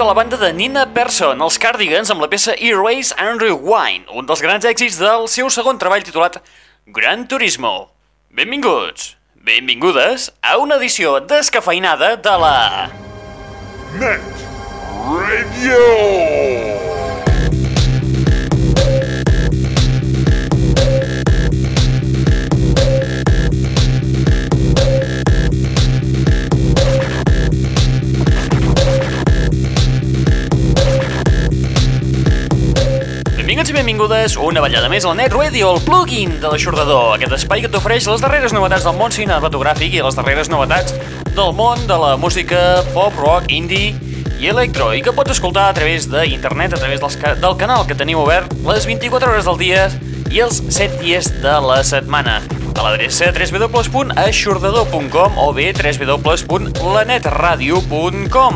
de la banda de Nina Persson, els Cardigans, amb la peça Erase and Rewind, un dels grans èxits del seu segon treball titulat Gran Turismo. Benvinguts, benvingudes a una edició descafeinada de la... Net Radio! I benvingudes una ballada més al Net Radio, el plugin de l'aixordador, aquest espai que t'ofereix les darreres novetats del món cinematogràfic i les darreres novetats del món de la música pop, rock, indie i electro, i que pots escoltar a través d'internet, a través dels, del canal que tenim obert les 24 hores del dia i els 7 dies de la setmana. A l'adreça www.aixordador.com o bé www.lanetradio.com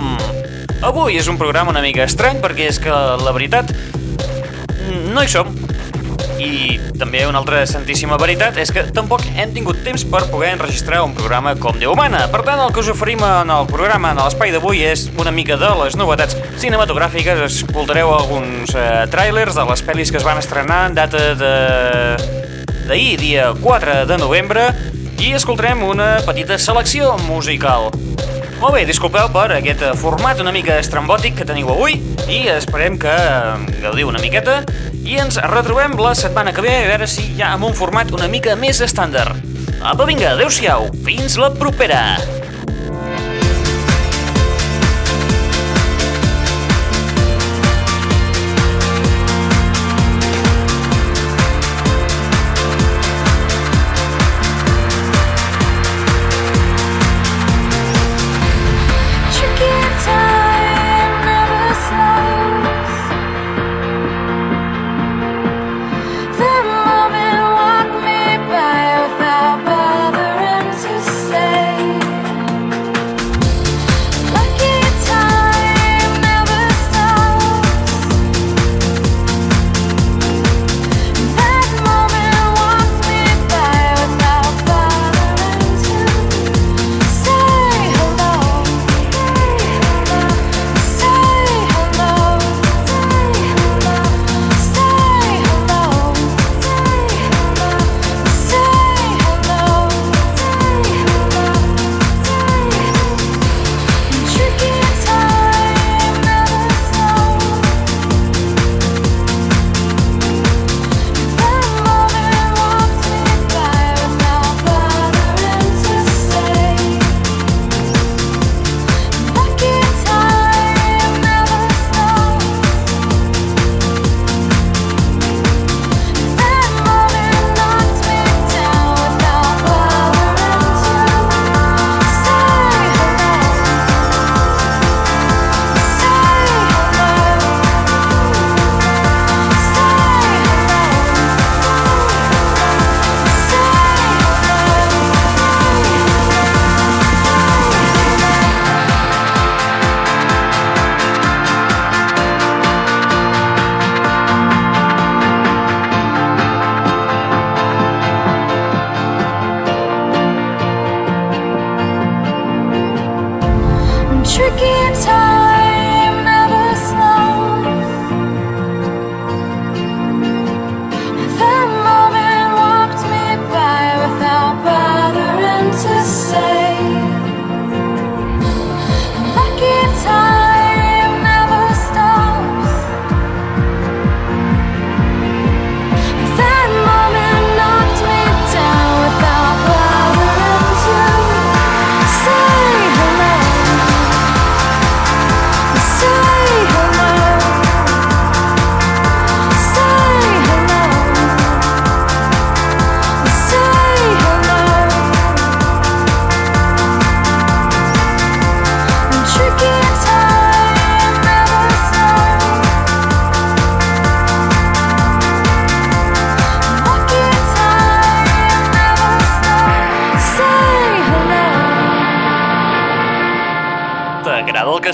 Avui és un programa una mica estrany perquè és que la veritat no hi som. I també una altra santíssima veritat és que tampoc hem tingut temps per poder enregistrar un programa com Déu mana. Per tant, el que us oferim en el programa, en l'espai d'avui, és una mica de les novetats cinematogràfiques. Escoltareu alguns eh, tràilers de les pel·lis que es van estrenar en data de d'ahir, dia 4 de novembre, i escoltarem una petita selecció musical. Molt bé, disculpeu per aquest format una mica estrambòtic que teniu avui i esperem que gaudiu una miqueta i ens retrobem la setmana que ve a veure si ja amb un format una mica més estàndard. Apa, vinga, adeu-siau, fins la propera!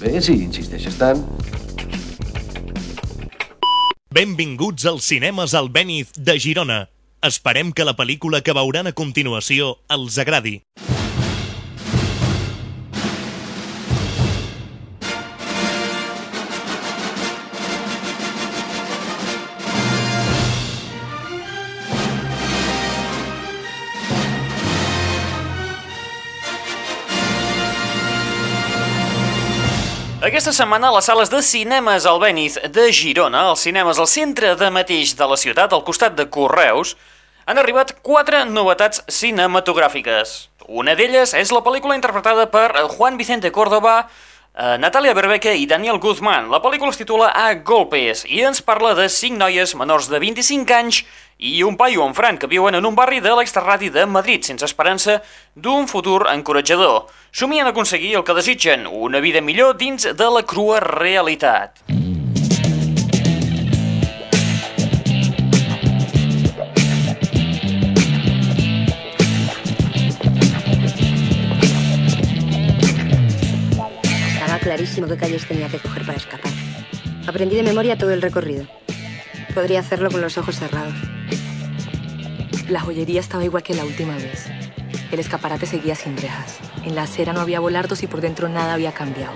Bé, si insisteixes tant. Benvinguts als cinemes Albéniz de Girona. Esperem que la pel·lícula que veuran a continuació els agradi. Aquesta setmana a les sales de cinemes Albéniz de Girona, els cinemes al centre de mateix de la ciutat, al costat de Correus, han arribat quatre novetats cinematogràfiques. Una d'elles és la pel·lícula interpretada per Juan Vicente Córdoba, eh, Natalia Berbeque i Daniel Guzmán. La pel·lícula es titula A Golpes i ens parla de cinc noies menors de 25 anys i un paio en Fran que viuen en un barri de l'exterradi de Madrid sense esperança d'un futur encoratjador. Somien aconseguir el que desitgen, una vida millor dins de la crua realitat. Estaba clarísimo que calles tenía que coger para escapar. Aprendí de memoria todo el recorrido. Podría hacerlo con los ojos cerrados. La joyería estaba igual que la última vez. El escaparate seguía sin rejas. En la acera no había volardos y por dentro nada había cambiado.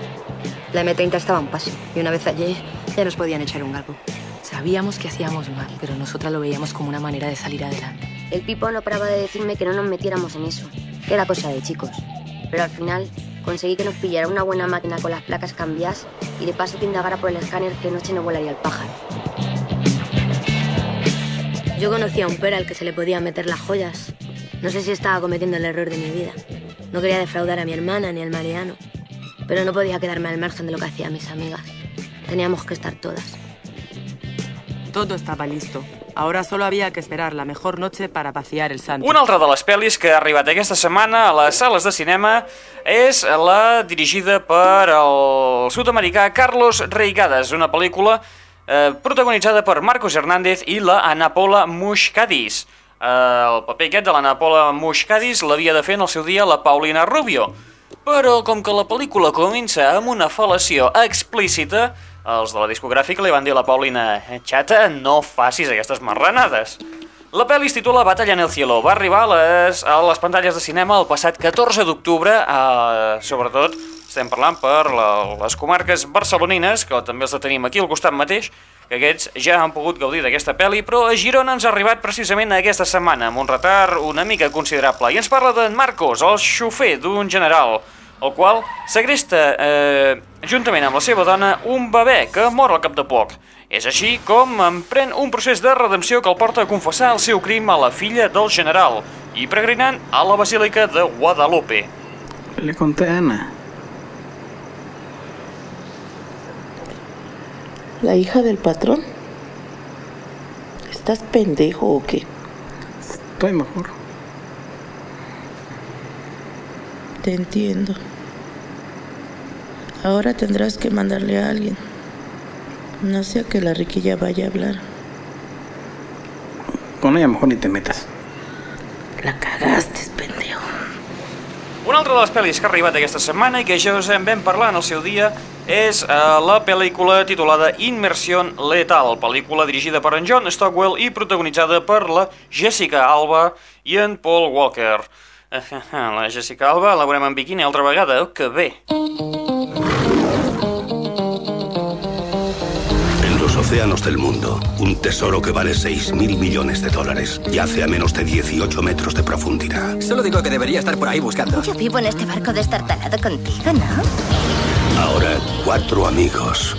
La M30 estaba a un paso y una vez allí ya nos podían echar un galgo. Sabíamos que hacíamos mal, pero nosotras lo veíamos como una manera de salir adelante. El Pipo no paraba de decirme que no nos metiéramos en eso, que era cosa de chicos. Pero al final conseguí que nos pillara una buena máquina con las placas cambiadas y de paso que indagara por el escáner que noche no volaría el pájaro. Yo conocía a un pera al que se le podían meter las joyas. No sé si estaba cometiendo el error de mi vida. No quería defraudar a mi hermana ni al Mariano. Pero no podía quedarme al margen de lo que hacían mis amigas. Teníamos que estar todas. Todo estaba listo. Ahora solo había que esperar la mejor noche para vaciar el santo. Una altra de les pel·lis que ha arribat aquesta setmana a les sales de cinema és la dirigida per el sud-americà Carlos Reigades, una pel·lícula eh, protagonitzada per Marcos Hernández i la Ana Paula Mushkadis. Eh, el paper aquest de l'Ana Paula Mushkadis l'havia de fer en el seu dia la Paulina Rubio. Però com que la pel·lícula comença amb una fal·lació explícita, els de la discogràfica li van dir a la Paulina «Xata, no facis aquestes marranades». La pel·li es titula Batalla en el cielo. Va arribar a les, a les pantalles de cinema el passat 14 d'octubre, eh, sobretot estem parlant per la, les comarques barcelonines, que també els tenim aquí al costat mateix, que aquests ja han pogut gaudir d'aquesta pel·li, però a Girona ens ha arribat precisament aquesta setmana, amb un retard una mica considerable. I ens parla d'en Marcos, el xofer d'un general, el qual segresta, eh, juntament amb la seva dona, un bebè que mor al cap de poc. És així com emprèn un procés de redempció que el porta a confessar el seu crim a la filla del general i peregrinant a la Basílica de Guadalupe. Le conté a ¿La hija del patrón? ¿Estás pendejo o qué? Estoy mejor. Te entiendo. Ahora tendrás que mandarle a alguien. No sea que la riquilla vaya a hablar. Con ella mejor ni te metas. La cagaste, pendejo. Una altra de les pel·lis que ha arribat aquesta setmana i que ja us en vam parlar en el seu dia és eh, la pel·lícula titulada Immersion Letal, pel·lícula dirigida per en John Stockwell i protagonitzada per la Jessica Alba i en Paul Walker. La Jessica Alba la veurem en biquini altra vegada, oh, que bé. En los océanos del mundo, un tesoro que vale 6 mil millones de dólares yace a menos de 18 metros de profundidad. Solo digo que debería estar por ahí buscando. Yo vivo en este barco destartalado contigo, ¿no? Ahora, cuatro amigos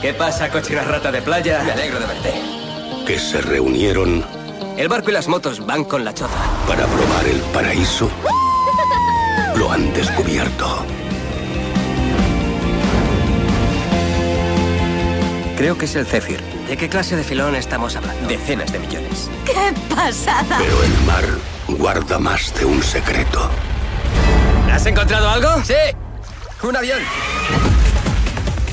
¿Qué pasa, cochina rata de playa? Me alegro de verte. que se reunieron El barco y las motos van con la choza. para probar el paraíso lo han descubierto. Creo que es el Zephyr. ¿De qué clase de filón estamos hablando? Decenas de millones. ¡Qué pasada! Pero el mar guarda más de un secreto. ¿Has encontrado algo? Sí. Un avión.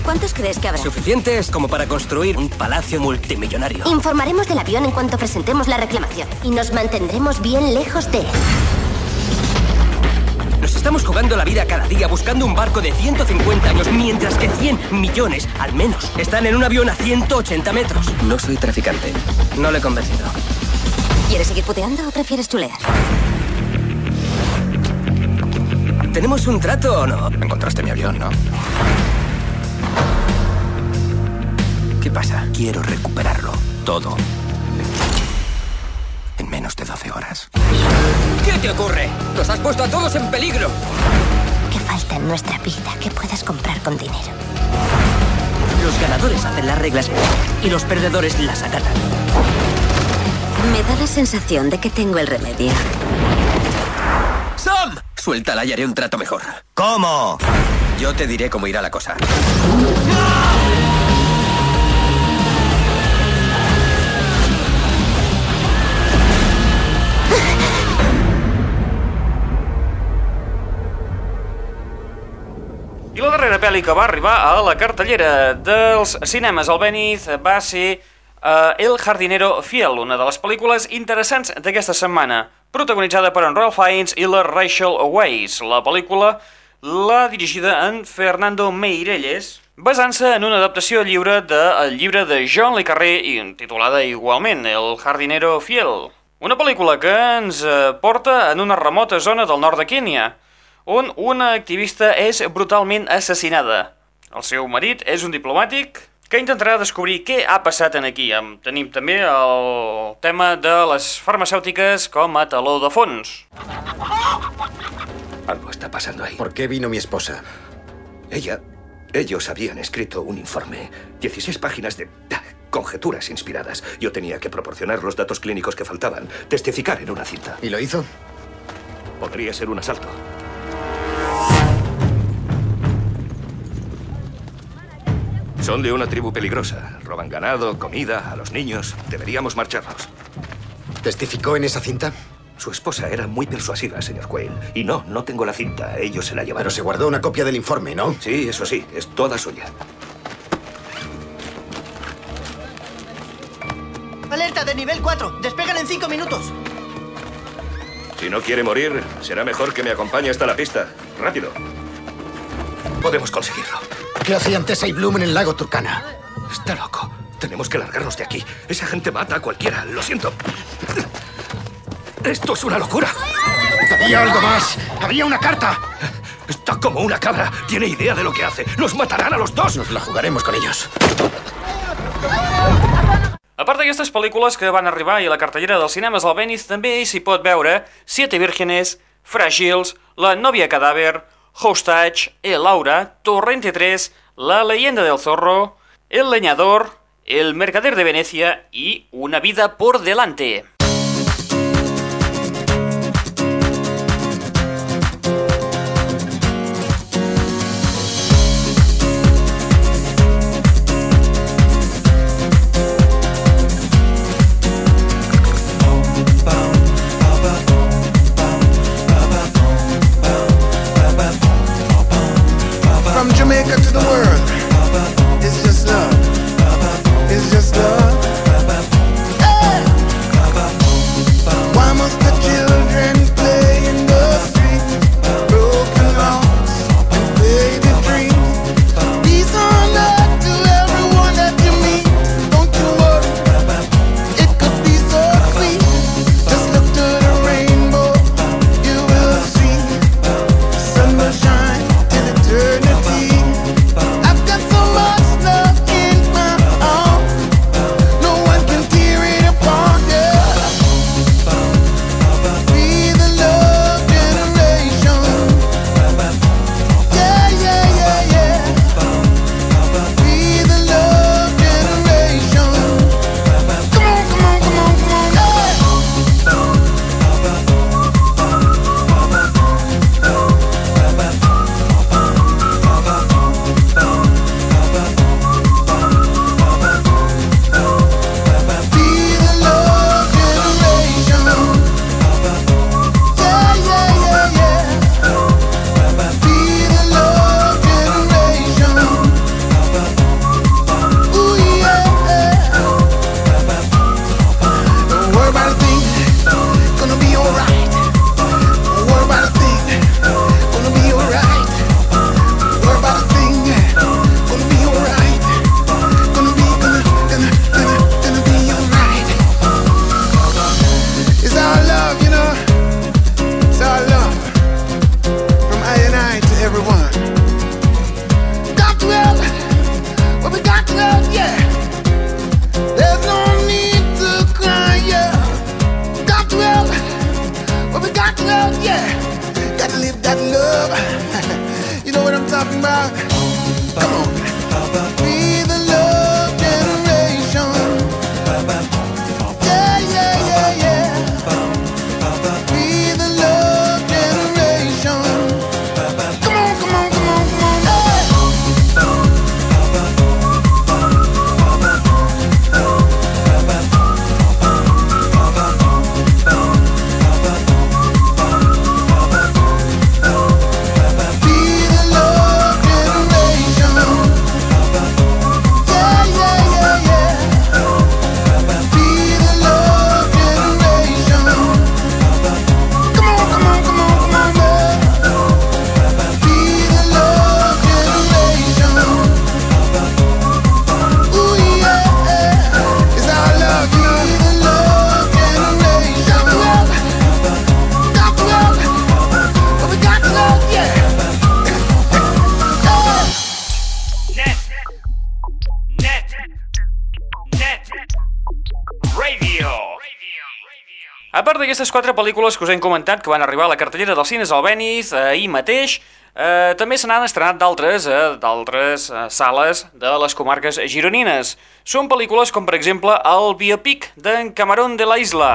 ¿Cuántos crees que habrá? Suficientes como para construir un palacio multimillonario. Informaremos del avión en cuanto presentemos la reclamación y nos mantendremos bien lejos de él. Nos estamos jugando la vida cada día buscando un barco de 150 años, mientras que 100 millones, al menos, están en un avión a 180 metros. No soy traficante. No le he convencido. ¿Quieres seguir puteando o prefieres chulear? ¿Tenemos un trato o no? Encontraste mi avión, ¿no? ¿Qué pasa? Quiero recuperarlo. Todo. En menos de 12 horas. ¿Qué te ocurre? ¡Los has puesto a todos en peligro! ¿Qué falta en nuestra vida que puedas comprar con dinero? Los ganadores hacen las reglas y los perdedores las acatan. Me da la sensación de que tengo el remedio. ¡Sam! Suéltala y haré un trato mejor. ¿Cómo? Yo te diré cómo irá la cosa. I la darrera pel·li que va arribar a la cartellera dels cinemes al Benith va ser uh, El jardinero fiel, una de les pel·lícules interessants d'aquesta setmana, protagonitzada per en Ralph Fiennes i la Rachel Weisz. La pel·lícula la dirigida en Fernando Meirelles, basant-se en una adaptació lliure del llibre de John Le Carré i titulada igualment El jardinero fiel. Una pel·lícula que ens eh, porta en una remota zona del nord de Kènia, on una activista és brutalment assassinada. El seu marit és un diplomàtic que intentarà descobrir què ha passat en aquí. Em- Tenim també el tema de les farmacèutiques com a taló de fons. Algo está pasando ahí. ¿Por qué vino mi esposa? Ella. Ellos habían escrito un informe. 16 páginas de conjeturas inspiradas. Yo tenía que proporcionar los datos clínicos que faltaban, testificar en una cinta. ¿Y lo hizo? Podría ser un asalto. Son de una tribu peligrosa. Roban ganado, comida, a los niños. Deberíamos marcharnos. ¿Testificó en esa cinta? Su esposa era muy persuasiva, señor Quayle. Y no, no tengo la cinta. Ellos se la llevaron. Pero se guardó una copia del informe, ¿no? Sí, eso sí. Es toda suya. Alerta de nivel 4. Despegan en 5 minutos. Si no quiere morir, será mejor que me acompañe hasta la pista. Rápido. Podemos conseguirlo. ¿Qué hacían Tessa y Bloom en el lago Turkana? Está loco. Tenemos que largarnos de aquí. Esa gente mata a cualquiera. Lo siento. Esto es una locura. Había algo más. Había una carta. Está como una cabra. Tiene idea de lo que hace. Nos matarán a los dos. Nos la jugaremos con ellos. A part d'aquestes pel·lícules que van arribar i a la cartellera dels cinemes al Venice també s'hi pot veure Siete Vírgenes, Fràgils, La novia cadàver, Hostage, El Laura, Torrente 3, La leyenda del zorro, El leñador, El mercader de Venecia y Una vida por delante. D'aquestes quatre pel·lícules que us hem comentat que van arribar a la cartellera dels cines al Venice eh, ahir mateix, eh, també se n'han estrenat d'altres eh, d'altres eh, sales de les comarques gironines. Són pel·lícules com, per exemple, el biopic d'en Camarón de la Isla.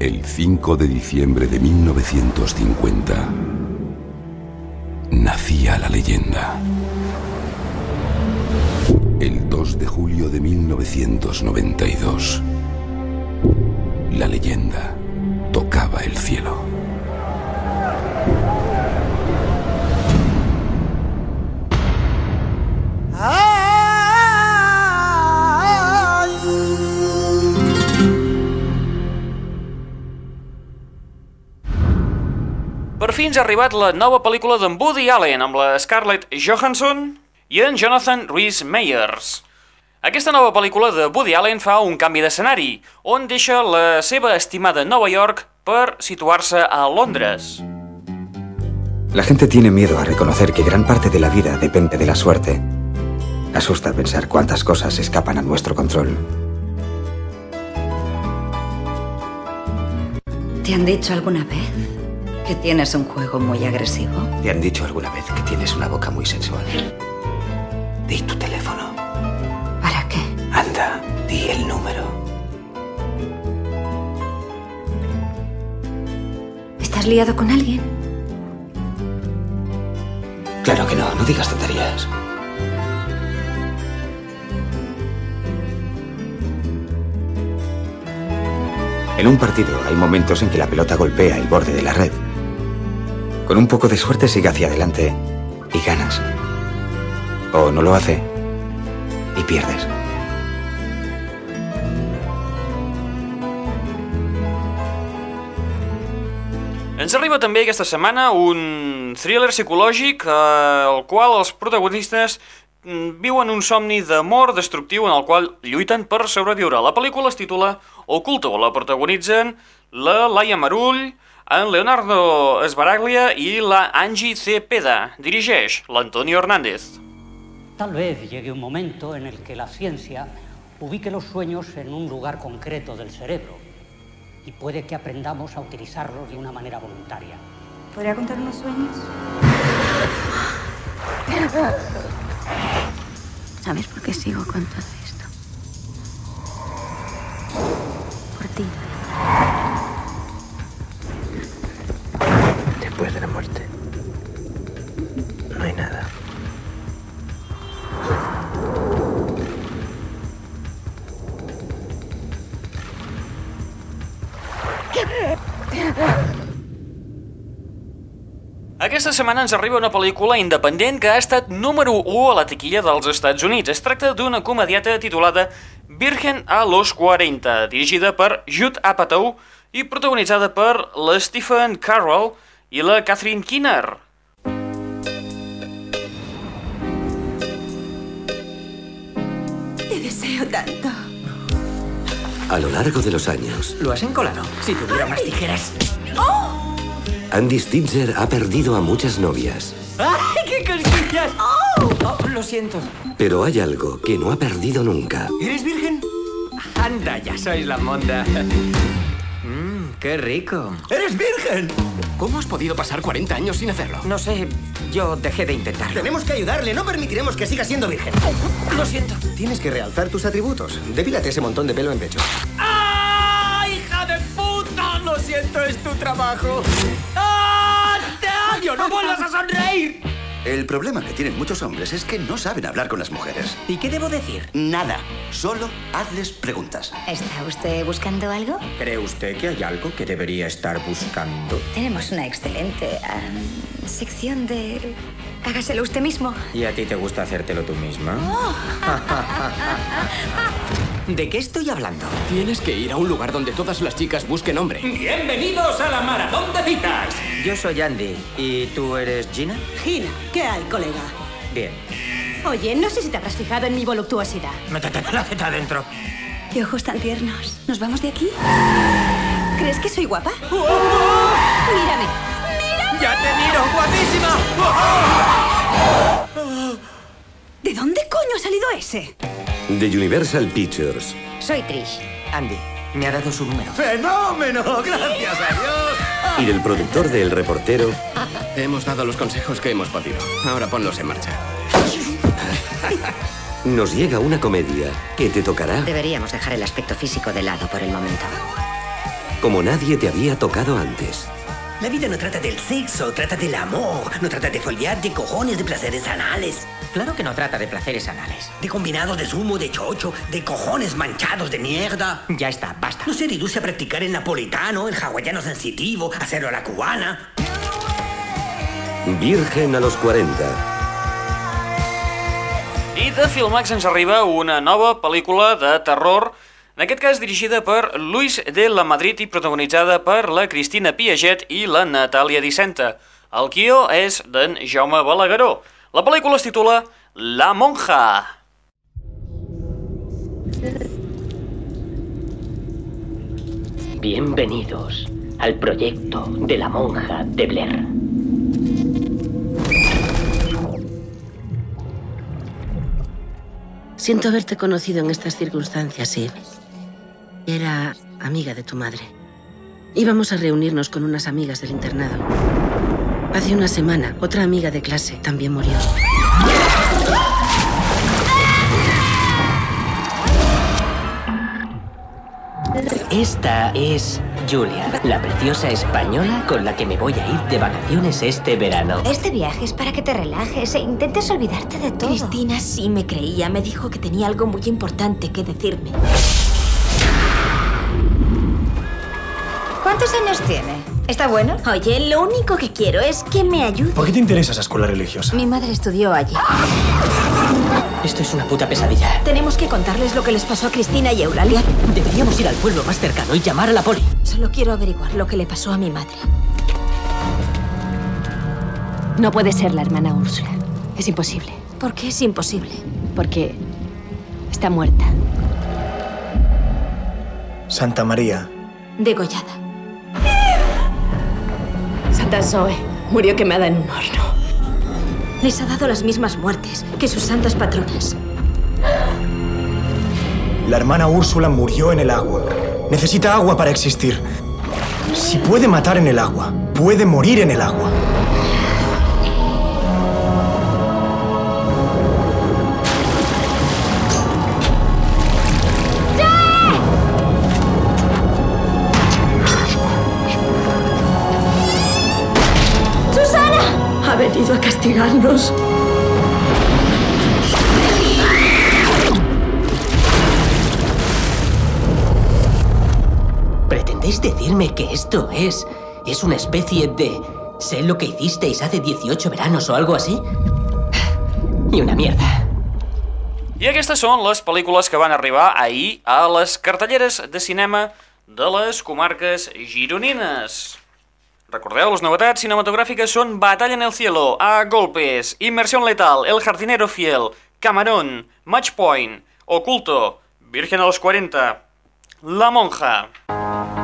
El 5 de diciembre de 1950 nacía la leyenda. El 2 de julio de 1992 la leyenda tocaba el cielo. Per fi ens ha arribat la nova pel·lícula d'en Woody Allen amb la Scarlett Johansson i en Jonathan Rhys Meyers. Aquesta nova pel·lícula de Woody Allen fa un canvi d'escenari, on deixa la seva estimada Nova York per situar-se a Londres. La gente tiene miedo a reconocer que gran parte de la vida depende de la suerte. Asusta pensar cuántas cosas escapan a nuestro control. ¿Te han dicho alguna vez que tienes un juego muy agresivo? ¿Te han dicho alguna vez que tienes una boca muy sensual? Di tu teléfono. Anda, di el número. ¿Estás liado con alguien? Claro que no, no digas tonterías. En un partido hay momentos en que la pelota golpea el borde de la red. Con un poco de suerte sigue hacia adelante y ganas. O no lo hace y pierdes. Arriba també aquesta setmana un thriller psicològic eh, el qual els protagonistes mm, viuen un somni d'amor destructiu en el qual lluiten per sobreviure. La pel·lícula es titula Oculto, la protagonitzen la Laia Marull, en Leonardo Esbaraglia i la Angie Cepeda. Dirigeix l'Antonio Hernández. Tal vez llegue un momento en el que la ciencia ubique los sueños en un lugar concreto del cerebro y puede que aprendamos a utilizarlos de una manera voluntaria. ¿Podría contar unos sueños? ¿Sabes por qué sigo con todo esto? Por ti. Aquesta setmana ens arriba una pel·lícula independent que ha estat número 1 a la taquilla dels Estats Units. Es tracta d'una comediata titulada Virgen a los 40, dirigida per Judd Apatow i protagonitzada per la Stephen Carroll i la Catherine Keener. Te deseo tanto. A lo largo de los años, ¿Lo has encolado? Si tuviera unas tijeras. ¡Oh! Andy Stitzer ha perdido a muchas novias. ¡Ay, qué cosquillas! ¡Oh! Oh, lo siento. Pero hay algo que no ha perdido nunca. ¿Eres virgen? Anda, ya sois la monda. Mmm, qué rico. ¡Eres virgen! ¿Cómo has podido pasar 40 años sin hacerlo? No sé, yo dejé de intentarlo. Tenemos que ayudarle, no permitiremos que siga siendo virgen. Lo siento. Tienes que realzar tus atributos. Depílate ese montón de pelo en pecho. Siento, es tu trabajo. ¡Ah, te odio! ¡No vuelvas a sonreír! El problema que tienen muchos hombres es que no saben hablar con las mujeres. ¿Y qué debo decir? Nada. Solo hazles preguntas. ¿Está usted buscando algo? ¿Cree usted que hay algo que debería estar buscando? Tenemos una excelente sección de... Hágaselo usted mismo. ¿Y a ti te gusta hacértelo tú misma? ¿De qué estoy hablando? Tienes que ir a un lugar donde todas las chicas busquen hombre. ¡Bienvenidos a la maratón de citas! Yo soy Andy. ¿Y tú eres Gina? Gina, ¿qué hay, colega? Bien. Oye, no sé si te habrás fijado en mi voluptuosidad. Métete la zeta adentro. Qué ojos tan tiernos. ¿Nos vamos de aquí? ¿Crees que soy guapa? Mírame. ¡Ya te miro, guapísima! ¿De dónde coño ha salido ese? de Universal Pictures. Soy Trish. Andy, me ha dado su número. ¡Fenómeno! ¡Gracias a Dios! Y del productor de El Reportero, Hemos dado los consejos que hemos podido. Ahora ponlos en marcha. nos llega una comedia que te tocará Deberíamos dejar el aspecto físico de lado por el momento. como nadie te había tocado antes. La vida no trata del sexo, trata del amor. No trata de foliar, de cojones, de placeres anales. Claro que no trata de placeres anales. De combinados de zumo, de chocho, de cojones manchados de mierda. Ya está, basta. No se reduce a practicar el napolitano, el hawaiano sensitivo, hacerlo a la cubana. Virgen a los 40. I de Filmax ens arriba una nova pel·lícula de terror, en aquest cas dirigida per Luis de la Madrid i protagonitzada per la Cristina Piaget i la Natàlia Dicenta. El guió és d'en Jaume Balagueró. La pel·lícula es titula La monja. Bienvenidos al proyecto de la monja de Blair. Siento haberte conocido en estas circunstancias, Eve. Era amiga de tu madre. Íbamos a reunirnos con unas amigas del internado. Hace una semana, otra amiga de clase también murió. Esta es Julia, la preciosa española con la que me voy a ir de vacaciones este verano. Este viaje es para que te relajes e intentes olvidarte de todo. Cristina sí me creía. Me dijo que tenía algo muy importante que decirme. ¿Cuántos años tiene? ¿Está bueno? Oye, lo único que quiero es que me ayude. ¿Por qué te interesa esa escuela religiosa? Mi madre estudió allí. Esto es una puta pesadilla. Tenemos que contarles lo que les pasó a Cristina y Eulalia. Deberíamos ir al pueblo más cercano y llamar a la poli. Solo quiero averiguar lo que le pasó a mi madre. No puede ser la hermana Úrsula. Es imposible. ¿Por qué es imposible? Porque está muerta. Santa María. Degollada. Zoe murió quemada en un horno. Les ha dado las mismas muertes que sus santas patronas. La hermana Úrsula murió en el agua. Necesita agua para existir. Si puede matar en el agua, puede morir en el agua. ¿Pretendéis decirme que esto es... es una especie de... sé lo que hicisteis hace 18 veranos o algo así? Ni una mierda. I aquestes són les pel·lícules que van arribar ahir a les cartelleres de cinema de les comarques gironines. Recordeu, les novetats cinematogràfiques són Batalla en el cielo, A golpes, Inmersión letal, El jardinero fiel, Camarón, Match Point, Oculto, Virgen a los 40, La monja.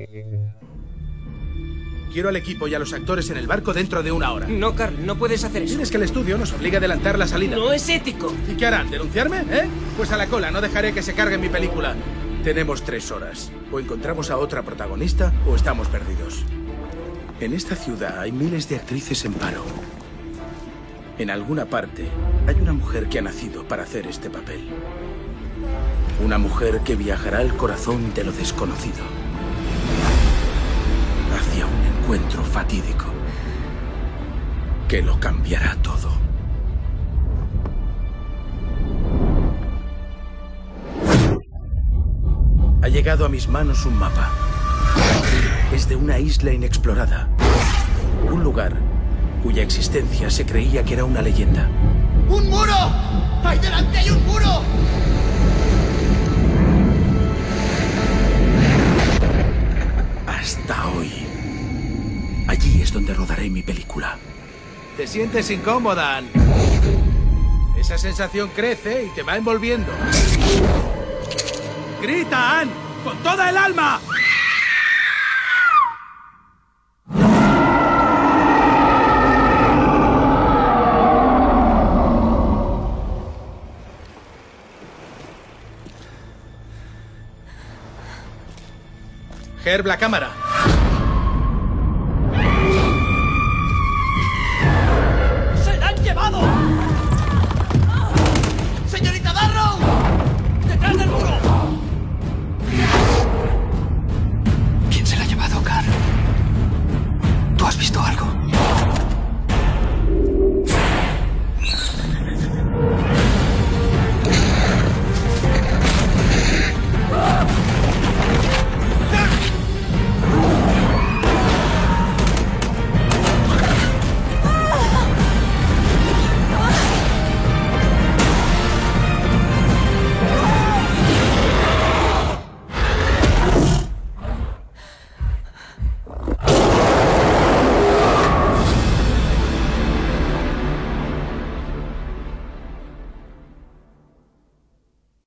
Quiero al equipo y a los actores en el barco dentro de una hora. No, Carl, no puedes hacer eso. Tienes que el estudio nos obliga a adelantar la salida. No es ético. ¿Y qué harán? ¿Denunciarme? ¿Eh? Pues a la cola, no dejaré que se cargue mi película. Tenemos tres horas. O encontramos a otra protagonista o estamos perdidos. En esta ciudad hay miles de actrices en paro. En alguna parte hay una mujer que ha nacido para hacer este papel. Una mujer que viajará al corazón de lo desconocido. Encuentro fatídico. Que lo cambiará todo. Ha llegado a mis manos un mapa. Es de una isla inexplorada. Un lugar cuya existencia se creía que era una leyenda. ¡Un muro! ¡Ahí delante hay un muro! Es donde rodaré mi película. ¿Te sientes incómoda, Ann? Esa sensación crece y te va envolviendo. ¡Grita, Ann! ¡Con toda el alma! Herb, la cámara.